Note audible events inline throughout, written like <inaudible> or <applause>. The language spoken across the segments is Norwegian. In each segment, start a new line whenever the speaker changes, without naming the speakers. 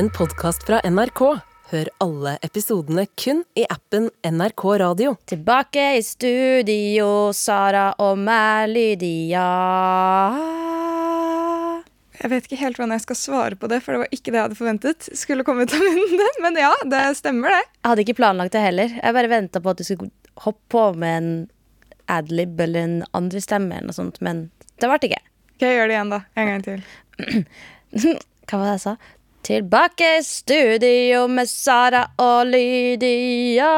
en podkast fra NRK. Hør alle episodene kun i appen NRK Radio.
Tilbake i studio, Sara og meg, Lydia.
Jeg vet ikke helt hvordan jeg skal svare på det, for det var ikke det jeg hadde forventet skulle komme ut av munnen. <laughs> Men ja, det stemmer, det.
Jeg hadde ikke planlagt det heller. Jeg bare venta på at du skulle hoppe på med en adlib eller en andre stemme, eller noe sånt, men det ble ikke.
Ok, gjør det igjen, da. En gang til. <clears throat>
Hva var det jeg sa? Tilbake i studio med Sara og Lydia.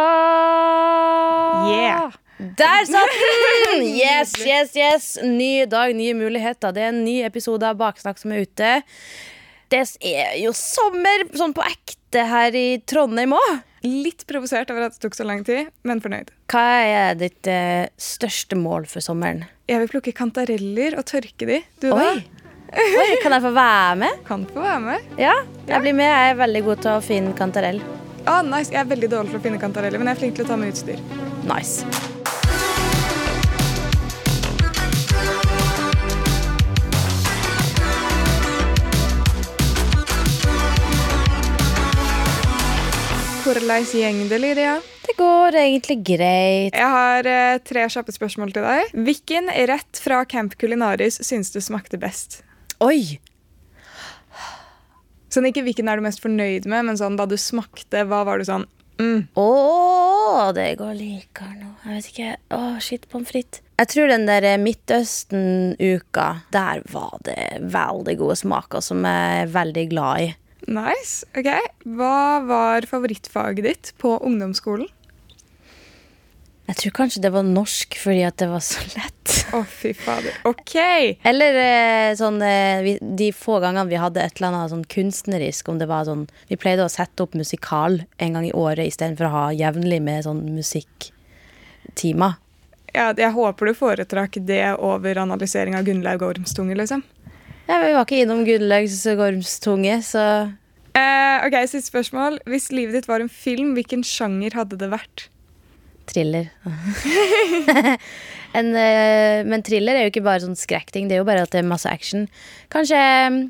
Yeah.
Der satt <laughs> den! Yes, yes, yes. Ny dag, nye muligheter. Det er en ny episode av Baksnakk som er ute. Det er jo sommer sånn på ekte her i Trondheim òg.
Litt provosert over at det tok så lang tid, men fornøyd.
Hva er ditt eh, største mål for sommeren?
Jeg vil plukke kantareller og tørke de. Du da?
Oi. Kan jeg få være med?
Kan få være med.
Ja, jeg blir med. Jeg er veldig god til å finne kantarell.
Ah, nice. Jeg er veldig dårlig til å finne kantareller, men jeg er flink til å ta med utstyr.
Nice.
Hvordan gjeng det, Lydia?
Det går egentlig greit.
Jeg har eh, tre kjappe spørsmål til deg. Hvilken rett fra Camp Culinaris syns du smakte best?
Oi!
Sånn Ikke hvilken er du mest fornøyd med, men sånn da du smakte, hva var du sånn mm.
Ååå, det går likere nå. Jeg vet ikke. Å, shit, pommes frites. Jeg tror den der Midtøsten-uka, der var det veldig gode smaker som jeg er veldig glad i.
Nice. ok. Hva var favorittfaget ditt på ungdomsskolen?
Jeg tror kanskje det var norsk fordi at det var så <laughs> lett.
Å, fy fader. Ok.
Eller eh, sånn eh, de få gangene vi hadde et eller annet sånn kunstnerisk, om det var sånn Vi pleide å sette opp musikal en gang i året istedenfor å ha jevnlig med sånn musikktimer.
Ja, jeg håper du foretrakk det over analysering av Gunnlaug Ormstunge, liksom.
Ja, vi var ikke innom Gunnlaugs Ormstunge, så
uh, ok, Siste spørsmål. Hvis livet ditt var en film, hvilken sjanger hadde det vært?
Thriller. <laughs> <laughs> en, eh, men thriller er jo ikke bare sånn skrekkting, det er jo bare at det er masse action. Kanskje mm,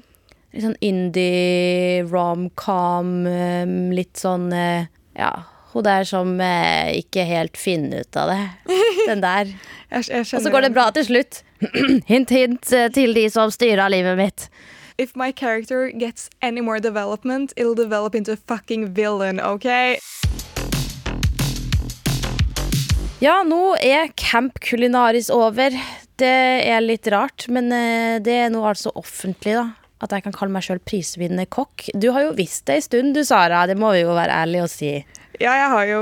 litt sånn indie, rom-com, eh, litt sånn eh, Ja, hun der som eh, ikke helt finner ut av det. <laughs> Den der.
Jeg, jeg
Og så går det bra til slutt. <clears throat> hint, hint til de som styrer livet mitt.
If my character gets any more development, it'll develop into a fucking villain, ok?
Ja, nå er Camp Culinaris over. Det er litt rart, men eh, det er nå altså offentlig, da. At jeg kan kalle meg sjøl prisvinnende kokk. Du har jo visst det en stund, du, Sara. Det må vi jo være ærlige og si.
Ja, jeg har jo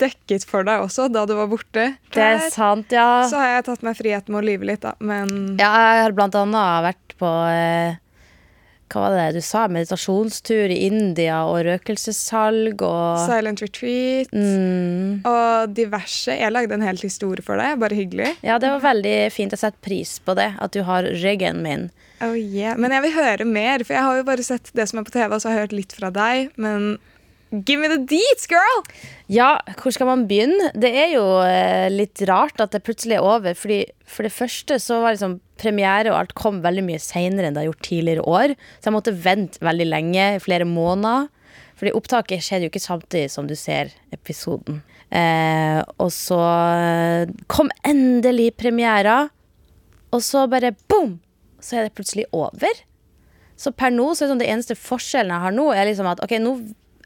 dekket for deg også da du var borte.
Det er sant, ja.
Så har jeg tatt meg friheten med å lyve litt, da. Men
Ja, jeg har blant annet vært på eh, Hva var det du sa? Meditasjonstur i India og røkelsessalg og
Silent Retreat
mm,
og diverse. Jeg lagde en helt historie for deg. Bare hyggelig.
Ja, det var veldig fint. Jeg setter pris på det. At du har ryggen min.
Oh yeah. Men jeg vil høre mer, for jeg har jo bare sett det som er på TV, og så har jeg hørt litt fra deg. Men give me the deets, girl!
Ja, hvor skal man begynne? Det er jo eh, litt rart at det plutselig er over. Fordi For det første så var liksom premiere og alt kom veldig mye seinere enn det har gjort tidligere år. Så jeg måtte vente veldig lenge, flere måneder. Fordi opptaket skjedde jo ikke samtidig som du ser episoden. Eh, og så eh, kom endelig premiera, og så bare boom! Så er det plutselig over. Så per nå så er det sånn det eneste forskjellen jeg har nå, er liksom at ok, nå,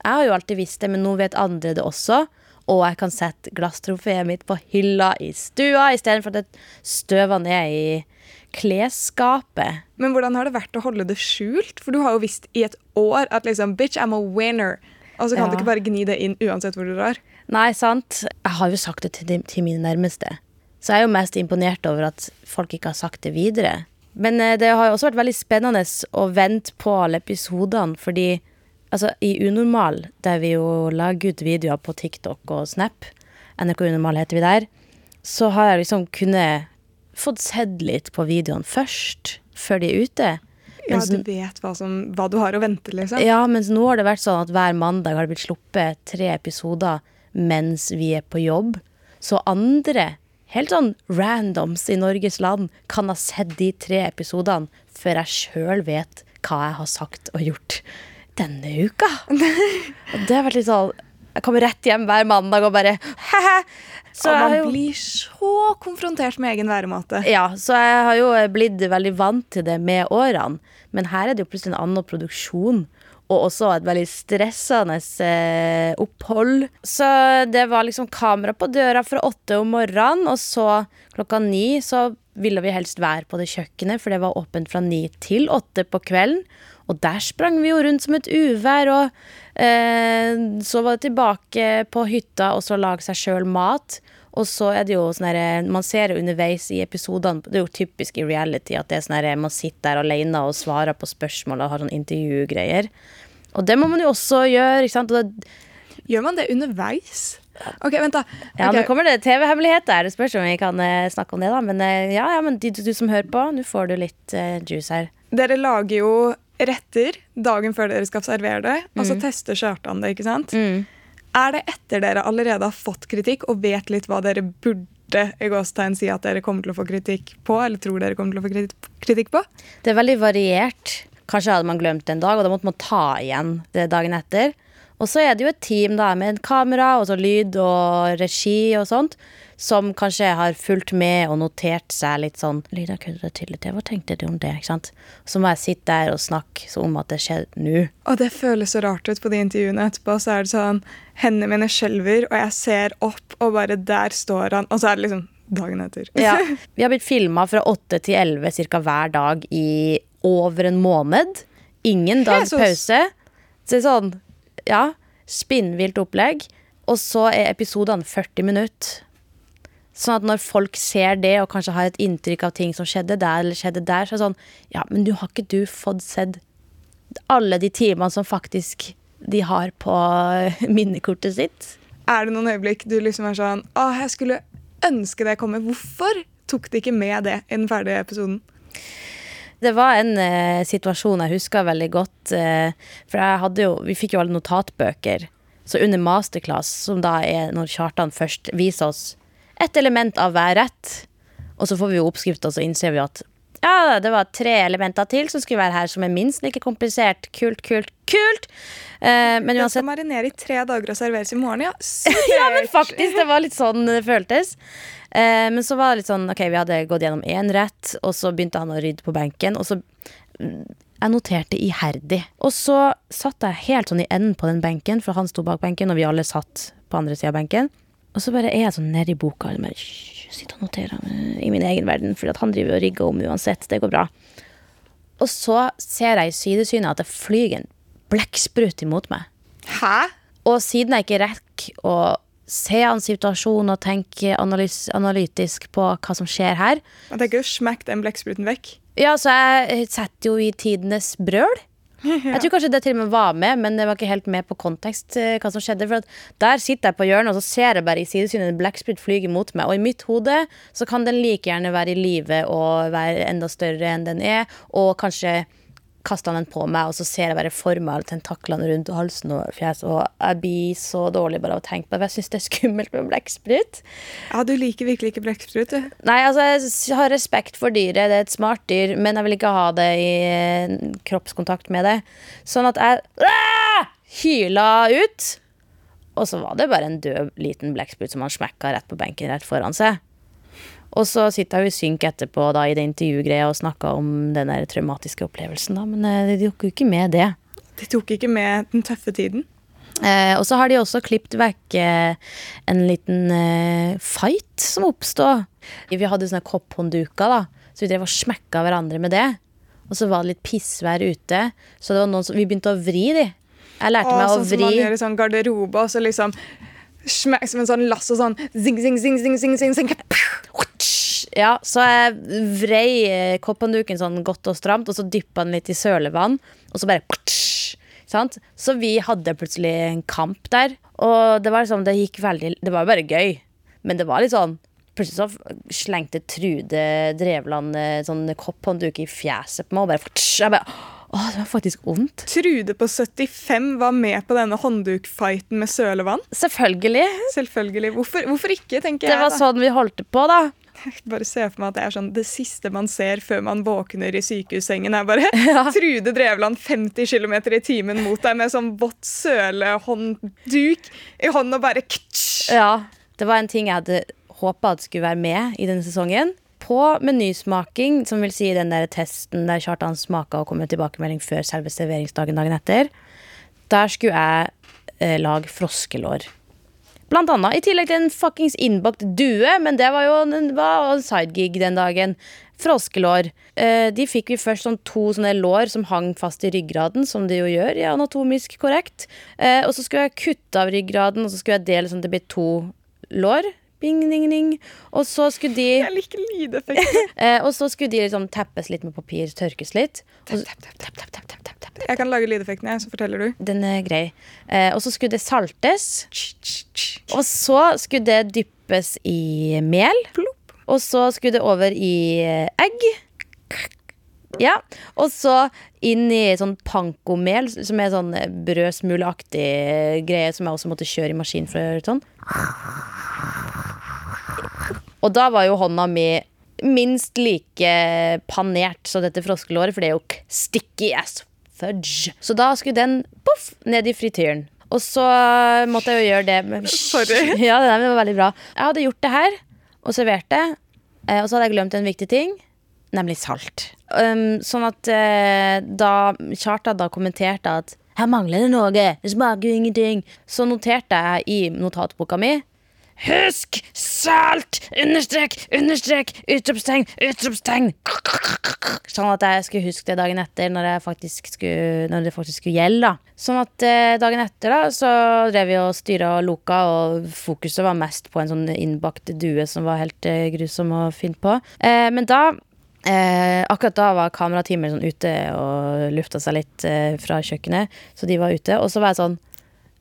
jeg har jo alltid visst det, men nå vet andre det også. Og jeg kan sette glasstrofeet mitt på hylla i stua istedenfor at det støver ned i klesskapet.
Men hvordan har det vært å holde det skjult? For du har jo visst i et år at liksom, bitch, I'm a winner. Og så kan
Ja.
du ikke bare gni det inn uansett hvor du drar.
Nei, sant? Jeg har jo sagt det til, til mine nærmeste. Så jeg er jo mest imponert over at folk ikke har sagt det videre. Men eh, det har jo også vært veldig spennende å vente på alle episodene, fordi altså, i Unormal, der vi jo lager ut videoer på TikTok og Snap, NRK Unormal heter vi der, så har jeg liksom kunnet fått sett litt på videoene først, før de er ute.
Ja, du vet hva, som, hva du har å vente, liksom.
ja, mens nå har det vært sånn at hver mandag har det blitt sluppet tre episoder mens vi er på jobb. Så andre, helt sånn randoms i Norges land, kan ha sett de tre episodene før jeg sjøl vet hva jeg har sagt og gjort denne uka. Og det har vært litt sånn Jeg kommer rett hjem hver mandag og bare he-he. Så
og man
jo-
blir så konfrontert med egen væremåte.
Ja, så jeg har jo blitt veldig vant til det med årene. Men her er det jo plutselig en annen produksjon. Og også et veldig stressende eh, opphold. Så det var liksom kamera på døra fra åtte om morgenen, og så klokka ni så ville vi helst være på det kjøkkenet, for det var åpent fra ni til åtte på kvelden. Og der sprang vi jo rundt som et uvær, og eh, så var det tilbake på hytta og så lage seg sjøl mat. Og så er det jo sånn herre Man ser jo underveis i episodene Det er jo typisk i reality at det er sånn herre man sitter der alene og svarer på spørsmål og har sånn intervjugreier. Og det må man jo også gjøre, ikke sant. Det,
Gjør man det underveis? Ok, vent, da.
ja, Nå kommer det TV-hemmeligheter. Det spørs om vi kan eh, snakke om det, da. Men eh, ja, ja, men du, du som hører på, nå får du litt eh, juice her.
Dere lager jo retter dagen før dere skal servere det, og så tester Kjartan det, ikke sant?
Mm.
Er det etter dere allerede har fått kritikk og vet litt hva dere burde i gåstegn si at dere kommer til å få kritikk på, eller tror dere kommer til å få kritikk- på?
Det er veldig variert. Kanskje hadde man glemt en dag, og da måtte man ta igjen det dagen etter. Og så er det jo et team da med en kamera og så lyd og regi og sånt, som kanskje har fulgt med og notert seg litt sånn Lyda kødder til det, hva tenkte du om det? ikke sant? Så må jeg sitte der og snakke om at det skjedde nå.
Og det føles så rart ut på de intervjuene etterpå. Så er det sånn Hendene mine skjelver, og jeg ser opp, og bare der står han. Og så er det liksom dagen etter.
Ja. <laughs> Vi har blitt filma fra åtte til elleve ca. hver dag i over en måned. Ingen dags
Jesus.
pause. Så det er sånn, ja, spinnvilt opplegg. Og så er episodene 40 minutter. Sånn at når folk ser det og kanskje har et inntrykk av ting som skjedde der, eller skjedde der, så er det sånn Ja, men du har ikke du fått sett alle de timene som faktisk de har på <laughs> minnekortet sitt?
Er det noen øyeblikk du liksom er sånn Å, jeg skulle ønske det kommer. Hvorfor tok de ikke med det i den ferdige episoden?
Det var en eh, situasjon jeg husker veldig godt. eh, for jeg hadde jo, vi fikk jo alle notatbøker. Så under masterclass, som da er når Kjartan først viser oss et element av hver rett, og så får vi jo oppskrifta, så innser vi at ja, det var tre elementer til som skulle være her, som er minst like komplisert. Kult, kult, kult! Eh, men
Den skal marinere i tre dager og serveres i morgen, ja. <laughs>
ja, men faktisk, det var litt sånn det føltes. Eh, men så var det litt sånn Ok, vi hadde gått gjennom én rett, og så begynte han å rydde på benken, og så mm, Jeg noterte iherdig. Og så satt jeg helt sånn i enden på den benken, for han sto bak benken, og vi alle satt på andre sida av benken. Og så bare er jeg sånn nedi boka og bare, sitter og noterer eh, i min egen verden, fordi han driver og rigger om uansett. Det går bra. Og så ser jeg i sidesynet at det flyr en blekksprut imot meg.
Hæ?
Og siden jeg ikke rekker å se an situasjonen og tenke analys analytisk på hva som skjer her,
Jeg tenker jo smekk den blekkspruten vekk.
ja, så jeg setter jo i tidenes brøl. <laughs> Jeg tror kanskje det til og med var med, men det var ikke helt med på kontekst. eh, hva som skjedde, for Der sitter jeg på hjørnet og så ser jeg bare i sidesynet en blekksprut flyge mot meg. Og i mitt hode så kan den like gjerne være i live og være enda større enn den er. Og kanskje kaster han den på meg, og så ser jeg bare for meg alle tentaklene rundt halsen og fjeset. Og jeg blir så dårlig bare av å tenke på det. for Jeg syns det er skummelt med blekksprut.
Ja, du liker virkelig ikke blekksprut, du.
Nei, altså jeg har respekt for dyret, det er et smart dyr, men jeg vil ikke ha det i eh, kroppskontakt med det. Sånn at jeg Aah! hyla ut. Og så var det bare en død liten blekksprut som han smekka rett på benken rett foran seg. Og så sitter jeg jo i synk etterpå da, i det intervjugreia og snakka om den der traumatiske opplevelsen, da, men eh, de tok jo ikke med det.
De tok ikke med den tøffe tiden.
Eh, og så har de også klippet vekk eh, en liten eh, fight som oppstod. Vi hadde sånne kopphåndduker, da, så vi drev og smekka hverandre med det. Og så var det litt pissvær ute, så det var noen som, vi begynte å vri de. Jeg lærte
Og
meg å
sånn som man gjør i sånn garderobe, og så liksom smakk som en sånn lass og sånn zing, zing, zing, zing, zing, zing, zing.
Ja, så jeg vrei eh, sånn godt og stramt, og så dyppa den litt i sølevann, og så bare sant? Så vi hadde plutselig en kamp der. Og det var liksom, det gikk veldig Det var bare gøy, men det var litt sånn Plutselig så slengte Trude Drevland eh, sånn kopphåndduk i fjeset på meg, og bare Jeg bare Å, det var faktisk vondt.
Trude på 75 var med på denne hånddukfighten med sølevann.
Selvfølgelig.
Selvfølgelig. Hvorfor, hvorfor ikke, tenker
Det
jeg.
var
da.
sånn vi holdt på, da. <laughs>
bare se for meg at det er sånn det siste man ser før man våkner i sykehussengen, er bare <laughs> Trude Drevland 50 km i timen mot deg med sånn vått sølehåndduk i hånden og bare ktsj.
Ja, det var en ting jeg hadde håpa at skulle være med i denne sesongen. På menysmaking, som vil si den der testen der Kjartan smaka og kom med tilbakemelding før selve serveringsdagen dagen etter, der skulle jeg eh, lage froskelår. Blant annet. I tillegg til en fuckings innbakt due, men det var jo en, en sidegig den dagen. Froskelår. Eh, de fikk vi først sånn to sånne lår som hang fast i ryggraden, som de jo gjør, ja, anatomisk korrekt. Eh, og så skulle jeg kutte av ryggraden, og så skulle jeg dele sånn at det blir to lår. Bing, ding, ding. Og så skulle de
Jeg liker lydeffekter. <laughs>
eh, Og så skulle de liksom teppes litt med papir, tørkes litt.
Tepp, tepp,
tepp, tepp, tepp, tepp, tepp, tepp.
Jeg kan lage lydeffektene, så forteller du.
Den er grei. Eh, og så skulle det saltes. Og så skulle det dyppes i mel. Og så skulle det over i eh, egg. Ja. Og så inn i sånn pankomel, som er sånn brødsmulaktig brødsmuleaktig greie som jeg også måtte kjøre i maskin for å gjøre sånn. Og da var jo hånda mi minst like panert som dette froskelåret, for det er jo sticky as fudge. Så da skulle den poff ned i frityren. Og så måtte jeg jo gjøre det med
Sorry. <laughs>
Ja, det var veldig bra. Jeg hadde gjort det her og servert det, eh, og så hadde jeg glemt en viktig ting. Nemlig salt. Um, sånn at uh, da Kjartan da kommenterte at her mangler det noe, det smaker jo ingenting, så noterte jeg i notatboka mi Husk salt! Understrek, understrek, utropstegn, utropstegn! Sånn at jeg skulle huske det dagen etter, når, skulle, når det faktisk skulle gjelde. Sånn at eh, dagen etter da, så drev vi og styra og loka, og fokuset var mest på en sånn innbakt due som var helt eh, grusom å finne på. Eh, men da Eh, akkurat da var kamerateamet sånn ute og lufta seg litt eh, fra kjøkkenet. Så de var ute. Og så var jeg sånn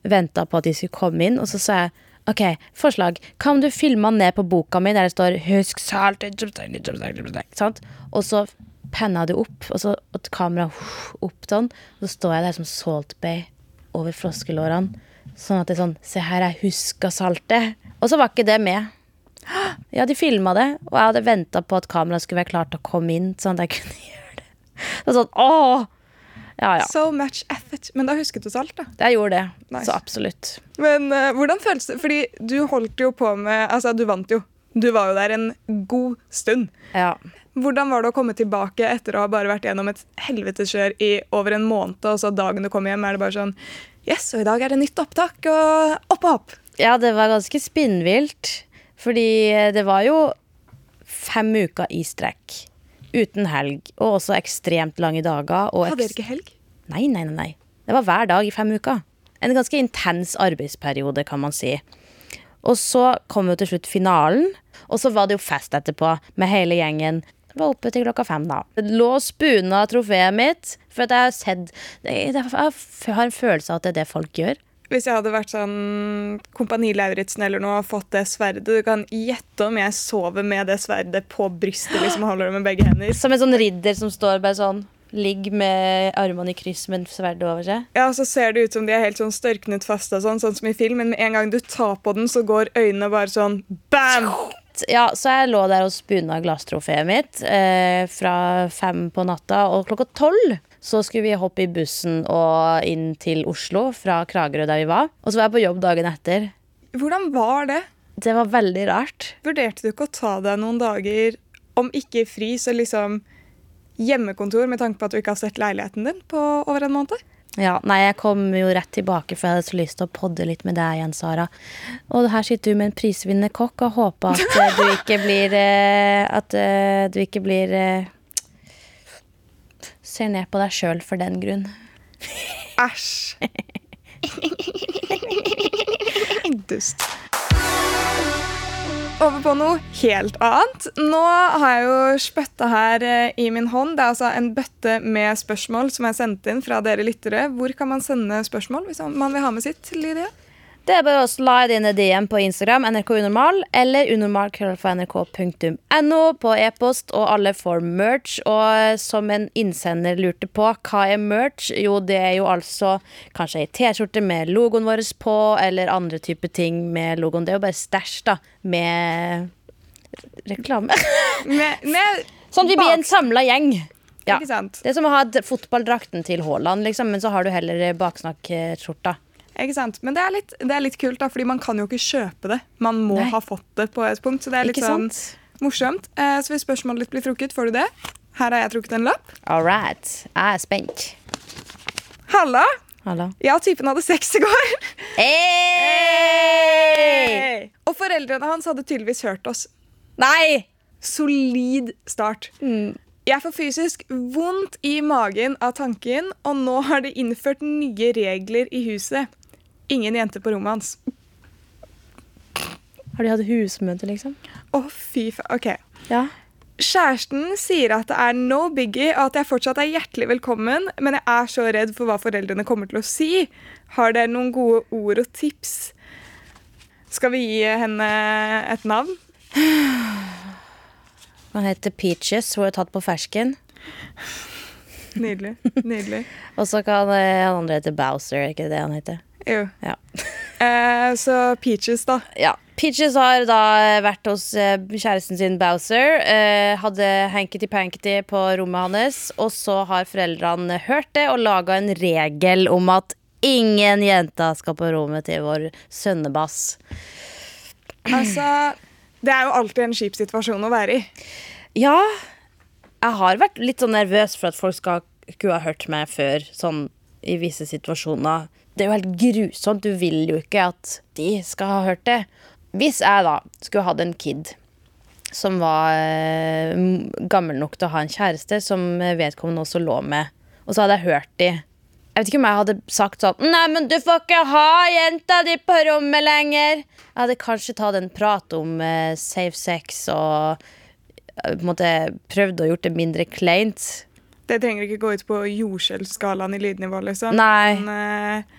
Venta på at de skulle komme inn, og så sa jeg OK, forslag. Om du filma ned på boka mi der det står 'Husk salt', utropstegn, utropstegn, utropstegn», sant? Og så penna du opp, og så et kamera opp sånn. Og så står jeg der som Salt Bay over froskelårene. Sånn at det er sånn Se her, jeg huska saltet. Og så var ikke det med. Ja, de filma det, og jeg hadde venta på at kameraet skulle være klart til å komme inn. Sånn at jeg kunne <laughs> gjøre. Det sånn, åh! Ja, ja.
So much effort. Men da husket du salt, da.
Jeg gjorde det.
Nice.
Så absolutt.
Men uh, hvordan føles det? Fordi du holdt jo på med Altså, du vant jo. Du var jo der en god stund.
Ja.
Hvordan var det å komme tilbake etter å ha bare vært gjennom et helveteskjør i over en måned, og så dagen du kom hjem, er det bare sånn Yes, og i dag er det nytt opptak, og opp og opp.
ja, det var ganske spinnvilt. Fordi det var jo fem uker i strekk. Uten helg. Og også ekstremt lange dager.
Hadde dere ikke helg?
Nei, nei, nei, nei. Det var hver dag i fem uker. En ganske intens arbeidsperiode, kan man si. Og så kom jo til slutt finalen, og så var det jo fest etterpå med hele gjengen. Jeg var oppe til klokka fem, da. Det lå spuna trofeet mitt, for at jeg har sett Jeg har en følelse av at det er det folk gjør.
Hvis jeg hadde vært sånn Kompani Lauritzen eller noe og fått det sverdet Du kan gjette om jeg sover med det sverdet på brystet liksom, holder det med begge hender.
Som en sånn ridder som står bare sånn Ligg med armene i kryss med sverdet over seg.
Ja, så ser det ut som de er helt sånn størknet fast, og sånn, sånn som i film, men med en gang du tar på den, så går øynene bare sånn bam!
Ja, så jeg lå der og spuna glasstrofeet mitt eh, fra fem på natta, og klokka tolv så skulle vi hoppe i bussen og inn til Oslo fra Kragerø der vi var. Og så var jeg på jobb dagen etter.
Hvordan var det?
Det var veldig rart.
Vurderte du ikke å ta deg noen dager, om ikke fri, så liksom hjemmekontor, med tanke på at du ikke har sett leiligheten din på over en måned?
Ja, Nei, jeg kom jo rett tilbake, for jeg hadde så lyst til å podde litt med deg igjen, Sara. Og her sitter du med en prisvinnende kokk og håper at eh, du ikke blir eh, At eh, du ikke blir Ser ned på deg sjøl for den grunn.
Æsj. <laughs> Dust. Over på noe helt annet. Nå har jeg jo spytta her eh, i min hånd. Det er altså en bøtte med spørsmål som er sendt inn fra dere lyttere. Hvor kan man sende spørsmål hvis man vil ha med sitt? Lydia?
Det er bare å slide inn en DM på Instagram, NRK Unormal, eller unormal.nrk.no på e-post, og alle får merch. Og som en innsender lurte på, hva er merch? Jo, det er jo altså kanskje ei T-skjorte med logoen vår på, eller andre typer ting med logoen. Det er jo bare stæsj, da, med reklame. <laughs>
Med, med
Sånn at vi blir en samla gjeng. Ja. Det er som å ha fotballdrakten til Haaland, liksom, men så har du heller eh, baksnakkskjorta.
Ikke sant? Men det er, litt, det er litt kult, da, fordi man kan jo ikke kjøpe det. Man må
Nei.
ha fått det på et punkt, så det er litt sånn morsomt. Eh, så hvis spørsmålet ditt blir trukket, får du det. Her har jeg trukket en lapp.
All right. Jeg er spent.
Halla!
Hallo.
Jeg og typen hadde sex i går.
Hey!
Og foreldrene hans hadde tydeligvis hørt oss.
Nei!
Solid start. Jeg får fysisk vondt i magen av tanken, og nå har de innført nye regler i huset. Ingen jenter på rommet hans.
Har de hatt husmøte, liksom?
Å, fy faen. OK.
Ja.
Kjæresten sier at det er no biggie, og at jeg fortsatt er hjertelig velkommen, men jeg er så redd for hva foreldrene kommer til å si. Har dere noen gode ord og tips? Skal vi gi henne et navn?
Han heter Peaches, hun er tatt på fersken.
Nydelig. Nydelig. <laughs>
Og så kan eh, han andre hete Bowser, er ikke det han heter?
Jo.
Ja. <laughs>
Eh, så Peaches, da.
ja. Peaches har da vært hos eh, kjæresten sin Bowser. Eh, hadde hankety-pankety på rommet hans. Og så har foreldrene hørt det og laga en regel om at ingen jenter skal på rommet til vår sønnebass.
Altså, det er jo alltid en kjip situasjon å være i.
Ja, jeg har vært litt sånn nervøs for at folk skal skulle ha hørt meg før, sånn i visse situasjoner. Det er jo helt grusomt. Du vil jo ikke at de skal ha hørt det. Hvis jeg da skulle hatt en kid som var eh, gammel nok til å ha en kjæreste som vedkommende også lå med, og så hadde jeg hørt de Jeg vet ikke om jeg hadde sagt sånn Nei, men du får ikke ha jenta di på rommet lenger. Jeg hadde kanskje tatt en prat om eh, safe sex og eh, på en måte prøvd å gjort det mindre kleint.
Det trenger ikke gå ut på jordskjelvskalaen i lydnivå, liksom.
Nei.
Men, uh,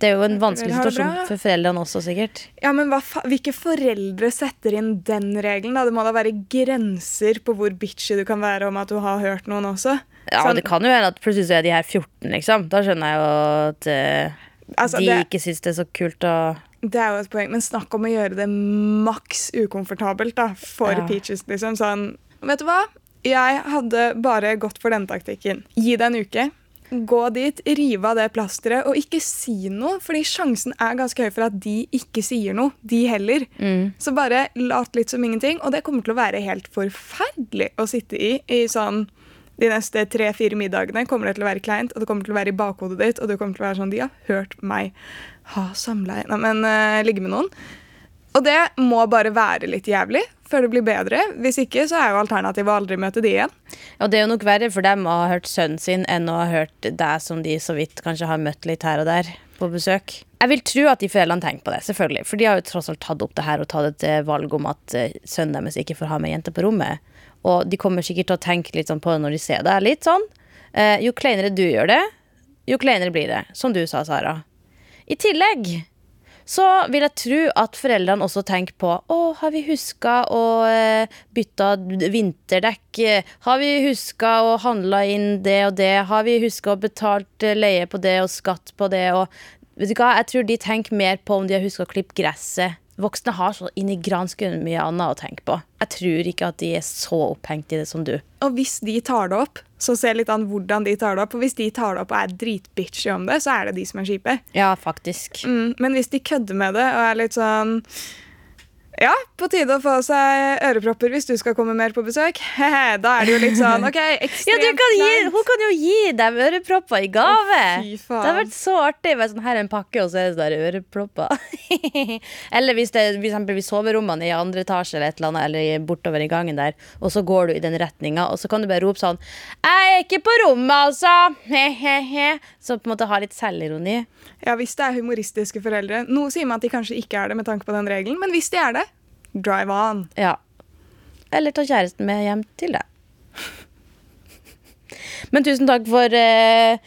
Det er jo en vanskelig situasjon for foreldrene også, sikkert.
ja, men hva fa Hvilke foreldre setter inn den regelen? da? Det må da være grenser på hvor bitchy du kan være om at du har hørt noen også.
Ja,
Sånn-
Det kan jo hende at plutselig så er de her 14, liksom. Da skjønner jeg jo at uh,
Altså,
de
det-
ikke syns det er så kult å
Det er jo et poeng, men snakk om å gjøre det maks ukomfortabelt da, for
Ja.
Peaches. liksom sånn, Vet du hva? Jeg hadde bare gått for den taktikken. Gi det en uke. Gå dit, rive av det plasteret, og ikke si noe. Fordi sjansen er ganske høy for at de ikke sier noe, de heller. Så bare lat litt som ingenting. Og det kommer til å være helt forferdelig å sitte i i sånn de neste tre-fire middagene kommer det til å være kleint, og det kommer til å være i bakhodet ditt, og det kommer til å være sånn De har hørt meg ha samleie Nei, men uh, ligge med noen. Og det må bare være litt jævlig før det blir bedre. Hvis ikke så er jo alternativet å aldri møte de igjen.
Og det er jo nok verre for dem å ha hørt sønnen sin enn å ha hørt deg som de så vidt kanskje har møtt litt her og der på besøk. Jeg vil tro at de foreldrene tenker på det, selvfølgelig. For de har jo tross alt tatt opp det her og tatt et eh, valg om at eh, sønnen deres ikke får ha med jenter på rommet. Og de kommer sikkert til å tenke litt sånn på det når de ser det. Litt sånn. Eh, jo kleinere du gjør det, jo kleinere blir det. Som du sa, Sara. I tillegg så vil jeg tro at foreldrene også tenker på Å, har vi huska å eh, bytte vinterdekk? Har vi huska å handle inn det og det? Har vi huska å betalt eh, leie på det og skatt på det? Og vet du hva, jeg tror de tenker mer på om de har huska å klippe gresset. Voksne har så inn i granskauen mye annet å tenke på. Jeg tror ikke at de er så opphengt i det som du.
Og hvis de tar det opp, så se litt an hvordan de tar det opp. For hvis de tar det opp og er dritbitchy om det, så er det de som er kjipe.
Ja, faktisk.
Mm, men hvis de kødder med det og er litt sånn Ja, på tide å få seg ørepropper hvis du skal komme mer på besøk. <laughs> Da er det jo litt sånn OK, <laughs>
Ja,
ekstremt
du kan gi, hun kan jo gi dem ørepropper i gave.
Oh,
det har vært så artig med sånn her er en pakke, og så er det sånn ørepropper. <laughs> eller hvis det for eksempel vi soverommene i andre etasje eller et eller annet, eller bortover i gangen der, og så går du i den retninga, og så kan du bare rope sånn 'Jeg er ikke på rommet, altså!' He-he-he. Så på en måte ha litt selvironi.
Ja, Hvis det er humoristiske foreldre. Noe sier meg at de kanskje ikke er det, med tanke på den regelen, men hvis de er det, drive on.
Ja. Eller ta kjæresten med hjem til deg. Men tusen takk for eh,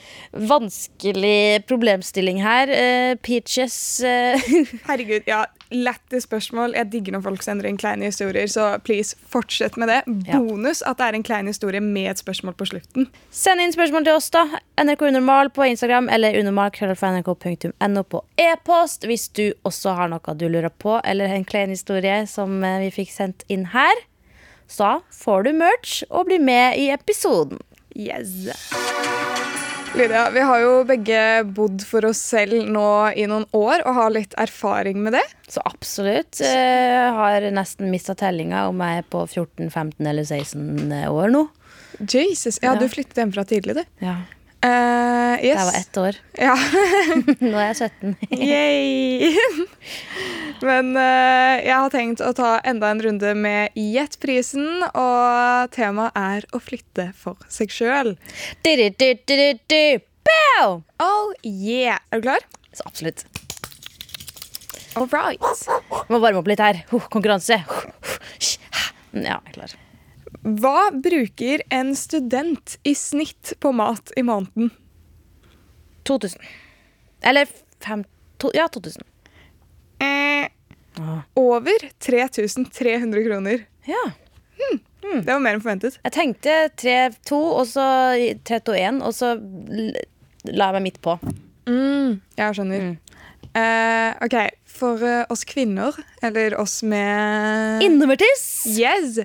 vanskelig problemstilling her. Eh, Peaches eh,
Herregud, ja, lættis spørsmål. Jeg digger når folk sender inn kleine historier, så please, fortsett med det. Bonus at det er en klein historie med et spørsmål på slutten.
Send inn spørsmål til oss, da. NRK Unormal på Instagram eller unormal.nrk.no på e-post hvis du også har noe du lurer på, eller en klein historie som eh, vi fikk sendt inn her. Så får du merch og blir med i episoden.
Yes. Lydia, vi har jo begge bodd for oss selv nå i noen år og har litt erfaring med det.
Så absolutt. Jeg har nesten mista tellinga om jeg er på 14, 15 eller 16 år nå.
Jesus, ja,
Ja.
Du flyttet hjemmefra tidlig, du.
Ja,
Eh, yes.
Jeg var ett år.
Ja. <laughs> <laughs>
Nå er jeg 17. <laughs>
Men uh, jeg har tenkt å ta enda en runde med Gjettprisen, og temaet er å flytte for seg sjøl. Oh yeah! Er du klar?
Så absolutt.
All right.
Må varme opp litt her. Konkurranse. Ja, jeg er klar.
Hva bruker en student i snitt på mat i måneden?
2000. Eller fem, to, Ja, 2000.
Eh,
Ah.
over 3300 kroner.
Ja.
Det var mer enn forventet.
Jeg tenkte 3-2, og så 3-2-1, og så la jeg meg midt på.
Jeg skjønner. Eh, OK, for eh, oss kvinner, eller oss med
Innovertiss!
Yes!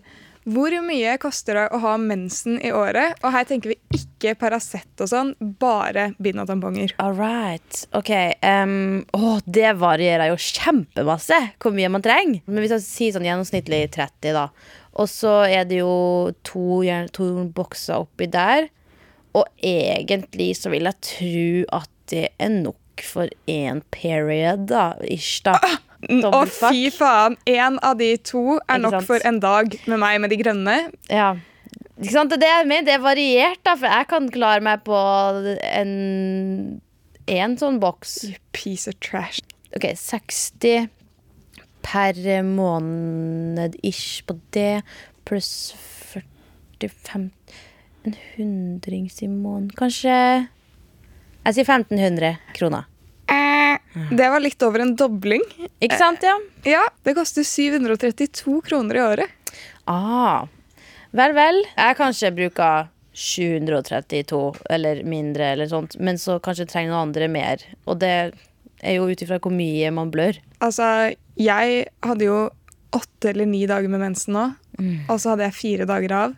Hvor mye koster det å ha mensen i året? Og her tenker vi ikke Paracet og sånn, bare bind og tamponger.
All right. OK. Um, å, det varierer jo kjempemasse hvor mye man trenger. Men hvis jeg sier sånn gjennomsnittlig 30, da. Og så er det jo to, to bokser oppi der. Og egentlig så vil jeg tro at det er nok for én period, da. Ish, da.
Å, fy faen! Én av de to er nok for en dag med meg med de grønne.
Ja. Ikke sant? Det er det. Det er variert, da. For jeg kan klare meg på en én sånn boks.
Piece of trash.
OK, 60 per måned ish på det, pluss 45 En hundrings i måneden, kanskje Jeg sier 1500 kroner.
Det var litt over en dobling.
Ikke sant, ja?
Ja, det koster 732 kroner i året.
Ah. Vel, vel. Jeg kanskje bruker 732 eller mindre, eller sånt, men så kanskje trenger noen andre mer. Og det er jo ut ifra hvor mye man blør.
Altså, jeg hadde jo åtte eller ni dager med mensen nå, og så hadde jeg fire dager av.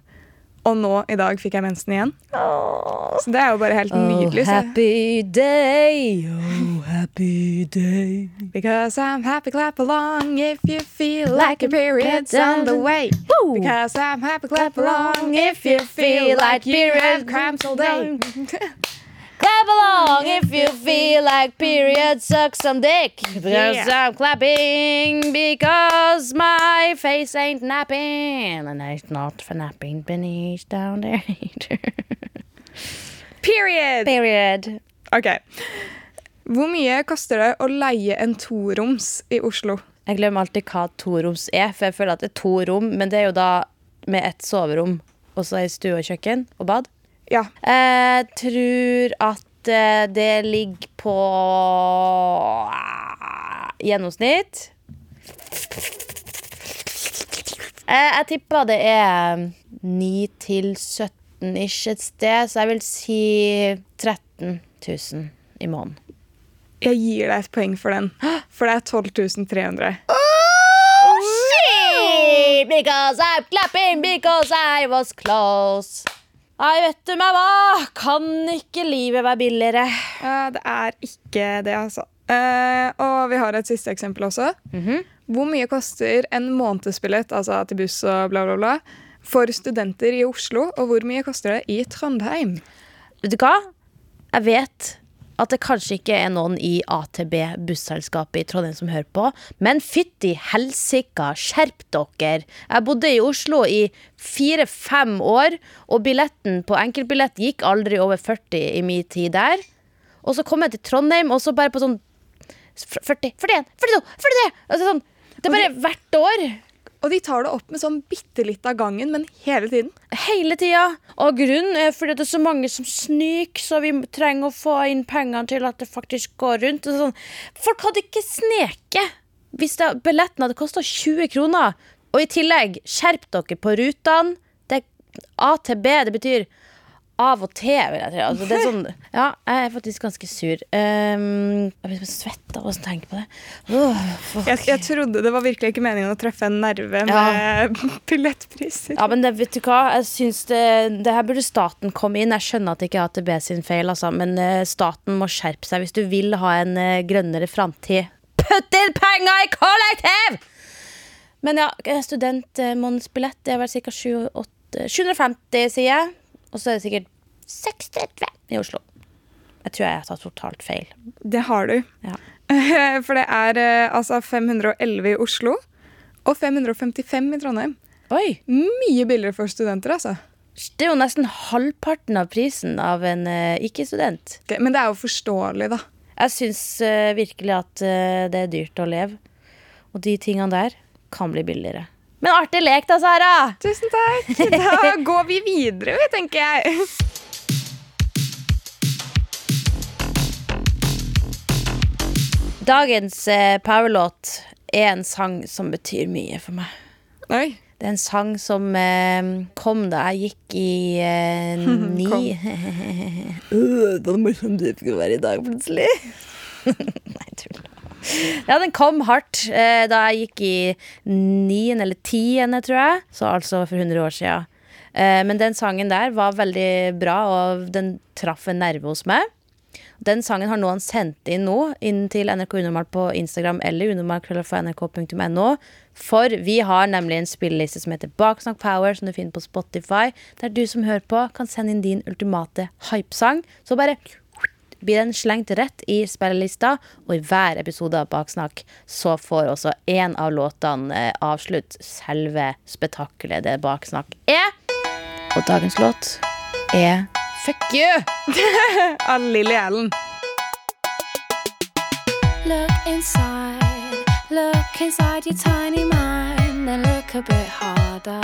Og nå i dag fikk jeg mensen igjen. Så det er jo bare helt nydelig.
Oh, happy day, oh, happy day.
Because I'm happy, clap along if you feel like your period's on the way. Because I'm happy, clap along if you feel like your have cramps all day. <laughs>
Clap along if you feel like period sucks some dick. Because
Yeah.
I'm clapping because my face ain't napping. And it's not for napping beneath down there either. <laughs>
Period!
Period.
Ok. Hvor mye koster det å leie en toroms i Oslo?
Jeg glemmer alltid hva toroms er, for jeg føler at det er to rom, men det er jo da med et soverom, og så ei stue og kjøkken og bad.
Ja.
Jeg tror at eh, det ligger på ah, gjennomsnitt. Eh, Jeg tipper det er 9 til 17 ish et sted, så jeg vil si 13 000 i måneden.
Jeg gir deg et poeng for den, for det er 12 300.
Shit, because I'm clapping because I was close. Nei, vet du meg hva? Kan ikke livet være billigere?
Eh, det er ikke det, altså. Eh, og vi har et siste eksempel også. Hvor mye koster en månedsbillett altså til buss og bla, bla, bla, for studenter i Oslo, og hvor mye koster det i Trondheim?
Vet du hva? Jeg vet at det kanskje ikke er noen i AtB busselskapet i Trondheim som hører på, men fytti helsika, skjerp dere! Jeg bodde i Oslo i fire-fem år, og billetten på enkeltbillett gikk aldri over 40 i min tid der. Og så kom jeg til Trondheim, og så bare på sånn 40, 41, 42, 43! Altså sånn, det er bare hvert år.
Og de tar det opp med sånn bitte litt av gangen, men hele tiden.
Hele tida. Og grunnen er fordi det er så mange som sniker, så vi trenger å få inn pengene til at det faktisk går rundt. Sånn. Folk hadde ikke sneket Hvis det, billetten hadde kosta 20 kroner, og i tillegg, skjerp dere på rutene. Det er A til B, det betyr av og til, vil jeg tro. Altså, det er sånn, <laughs> ja, jeg er faktisk ganske sur. Um, jeg blir svett av å tenke på det. Oh.
Jeg, jeg trodde det var virkelig ikke meningen å treffe en nerve med <laughs> billettpriser.
Ja, men det, vet du hva? Jeg synes det, det her burde staten komme inn. Jeg skjønner at det ikke er AtB sin feil, altså, men eh, staten må skjerpe seg hvis du vil ha en eh, grønnere framtid. Putt inn penger i kollektiv! Men ja, studentmånedsbillett er vel ca. 750, sier jeg. Og så er det sikkert 630 i Oslo. Jeg tror jeg har tatt totalt feil.
Det har du.
Ja. <laughs>
For det er eh, altså 511 i Oslo og 555 i Trondheim.
Oi!
Mye billigere for studenter, altså.
Det er jo nesten halvparten av prisen av en uh, ikke-student.
Okay, Men det er jo forståelig, da.
Jeg syns uh, virkelig at uh, det er dyrt å leve. Og de tingene der kan bli billigere. Men artig lek da, Sara!
Tusen takk. Da går vi videre, tenker jeg.
Dagens eh, powerlåt er en sang som betyr mye for meg.
Oi.
Det er en sang som eh, kom da jeg gikk i eh, <laughs> ni uh, <laughs> Det var morsomt du skulle være i dag, plutselig. Nei, tull. <laughs> Ja, den kom hardt eh, da jeg gikk i niende eller tiende, tror jeg. Så altså for 100 år siden. Eh, men den sangen der var veldig bra, og den traff en nerve hos meg. Den sangen har noen sendt inn nå, inn til NRK Unormalt på Instagram eller unormalt.nrk.no. For vi har nemlig en spilleliste som heter Baksnakk Power, som du finner på Spotify. Der du som hører på, kan sende inn din ultimate hypesang. Så bare blir den slengt rett i spillelista, og i hver episode av Baksnakk så får også én av låtene eh, avslutte selve spetakkelet det Baksnakk er. Og dagens låt er Fuck you! <laughs>
Av Lilly Allen.
Look inside, look inside your tiny mind and look a bit harder.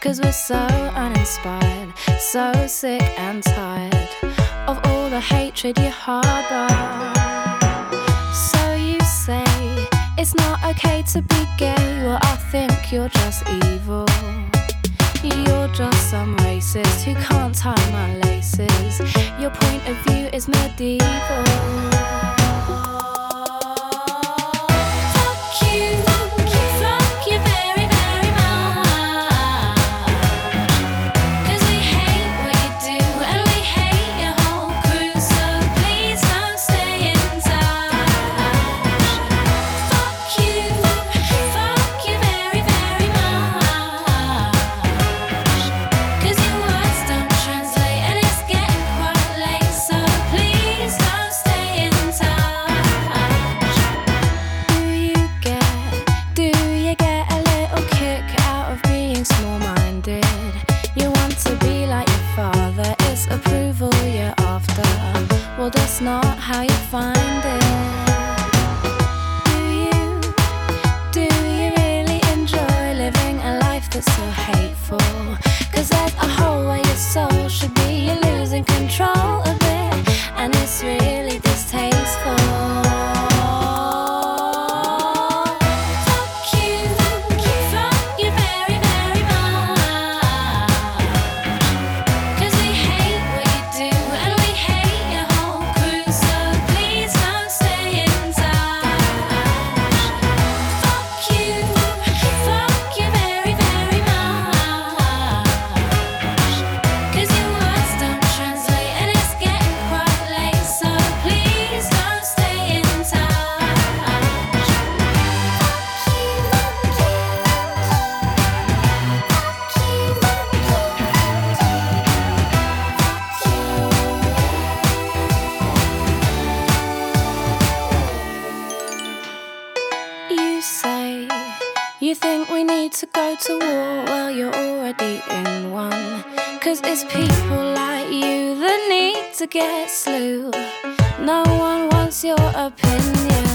Cause we're so uninspired, so sick and tired of all the hatred you harbor. So you say it's not okay to be gay, well, I think you're just evil. You're just some racist who can't tie my laces. Your point of view is medieval. You think we need to go to war. Well, you're already in one. Cause it's people like you that need to get slew. No one wants your opinion.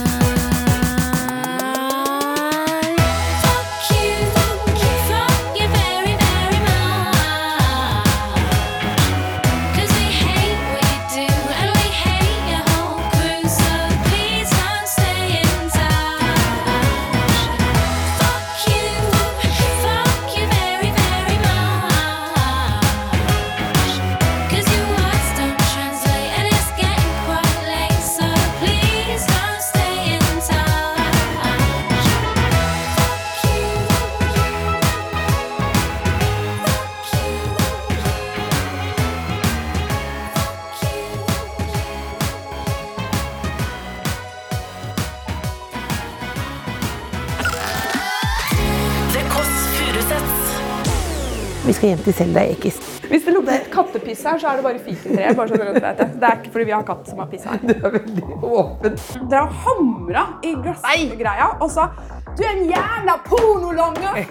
Vi skal hjem til Selda Ekiz.
Hvis det lukter kattepiss her, så er det bare fikentreet. Bare så det. det er ikke fordi vi har katt som har pissa her.
Du er veldig åpen.
Dere har hamra i glassgreia og sa 'du er en jævla pornolonge'!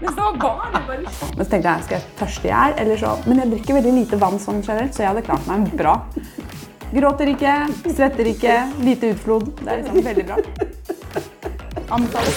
Mens det var barn. Bare... Men så tenkte jeg skal jeg tørste jeg er, eller så Men jeg drikker veldig lite vann sånn generelt, så jeg hadde klart meg bra. Gråter ikke, svetter ikke, lite utflod. Det er liksom veldig bra. Anbefales.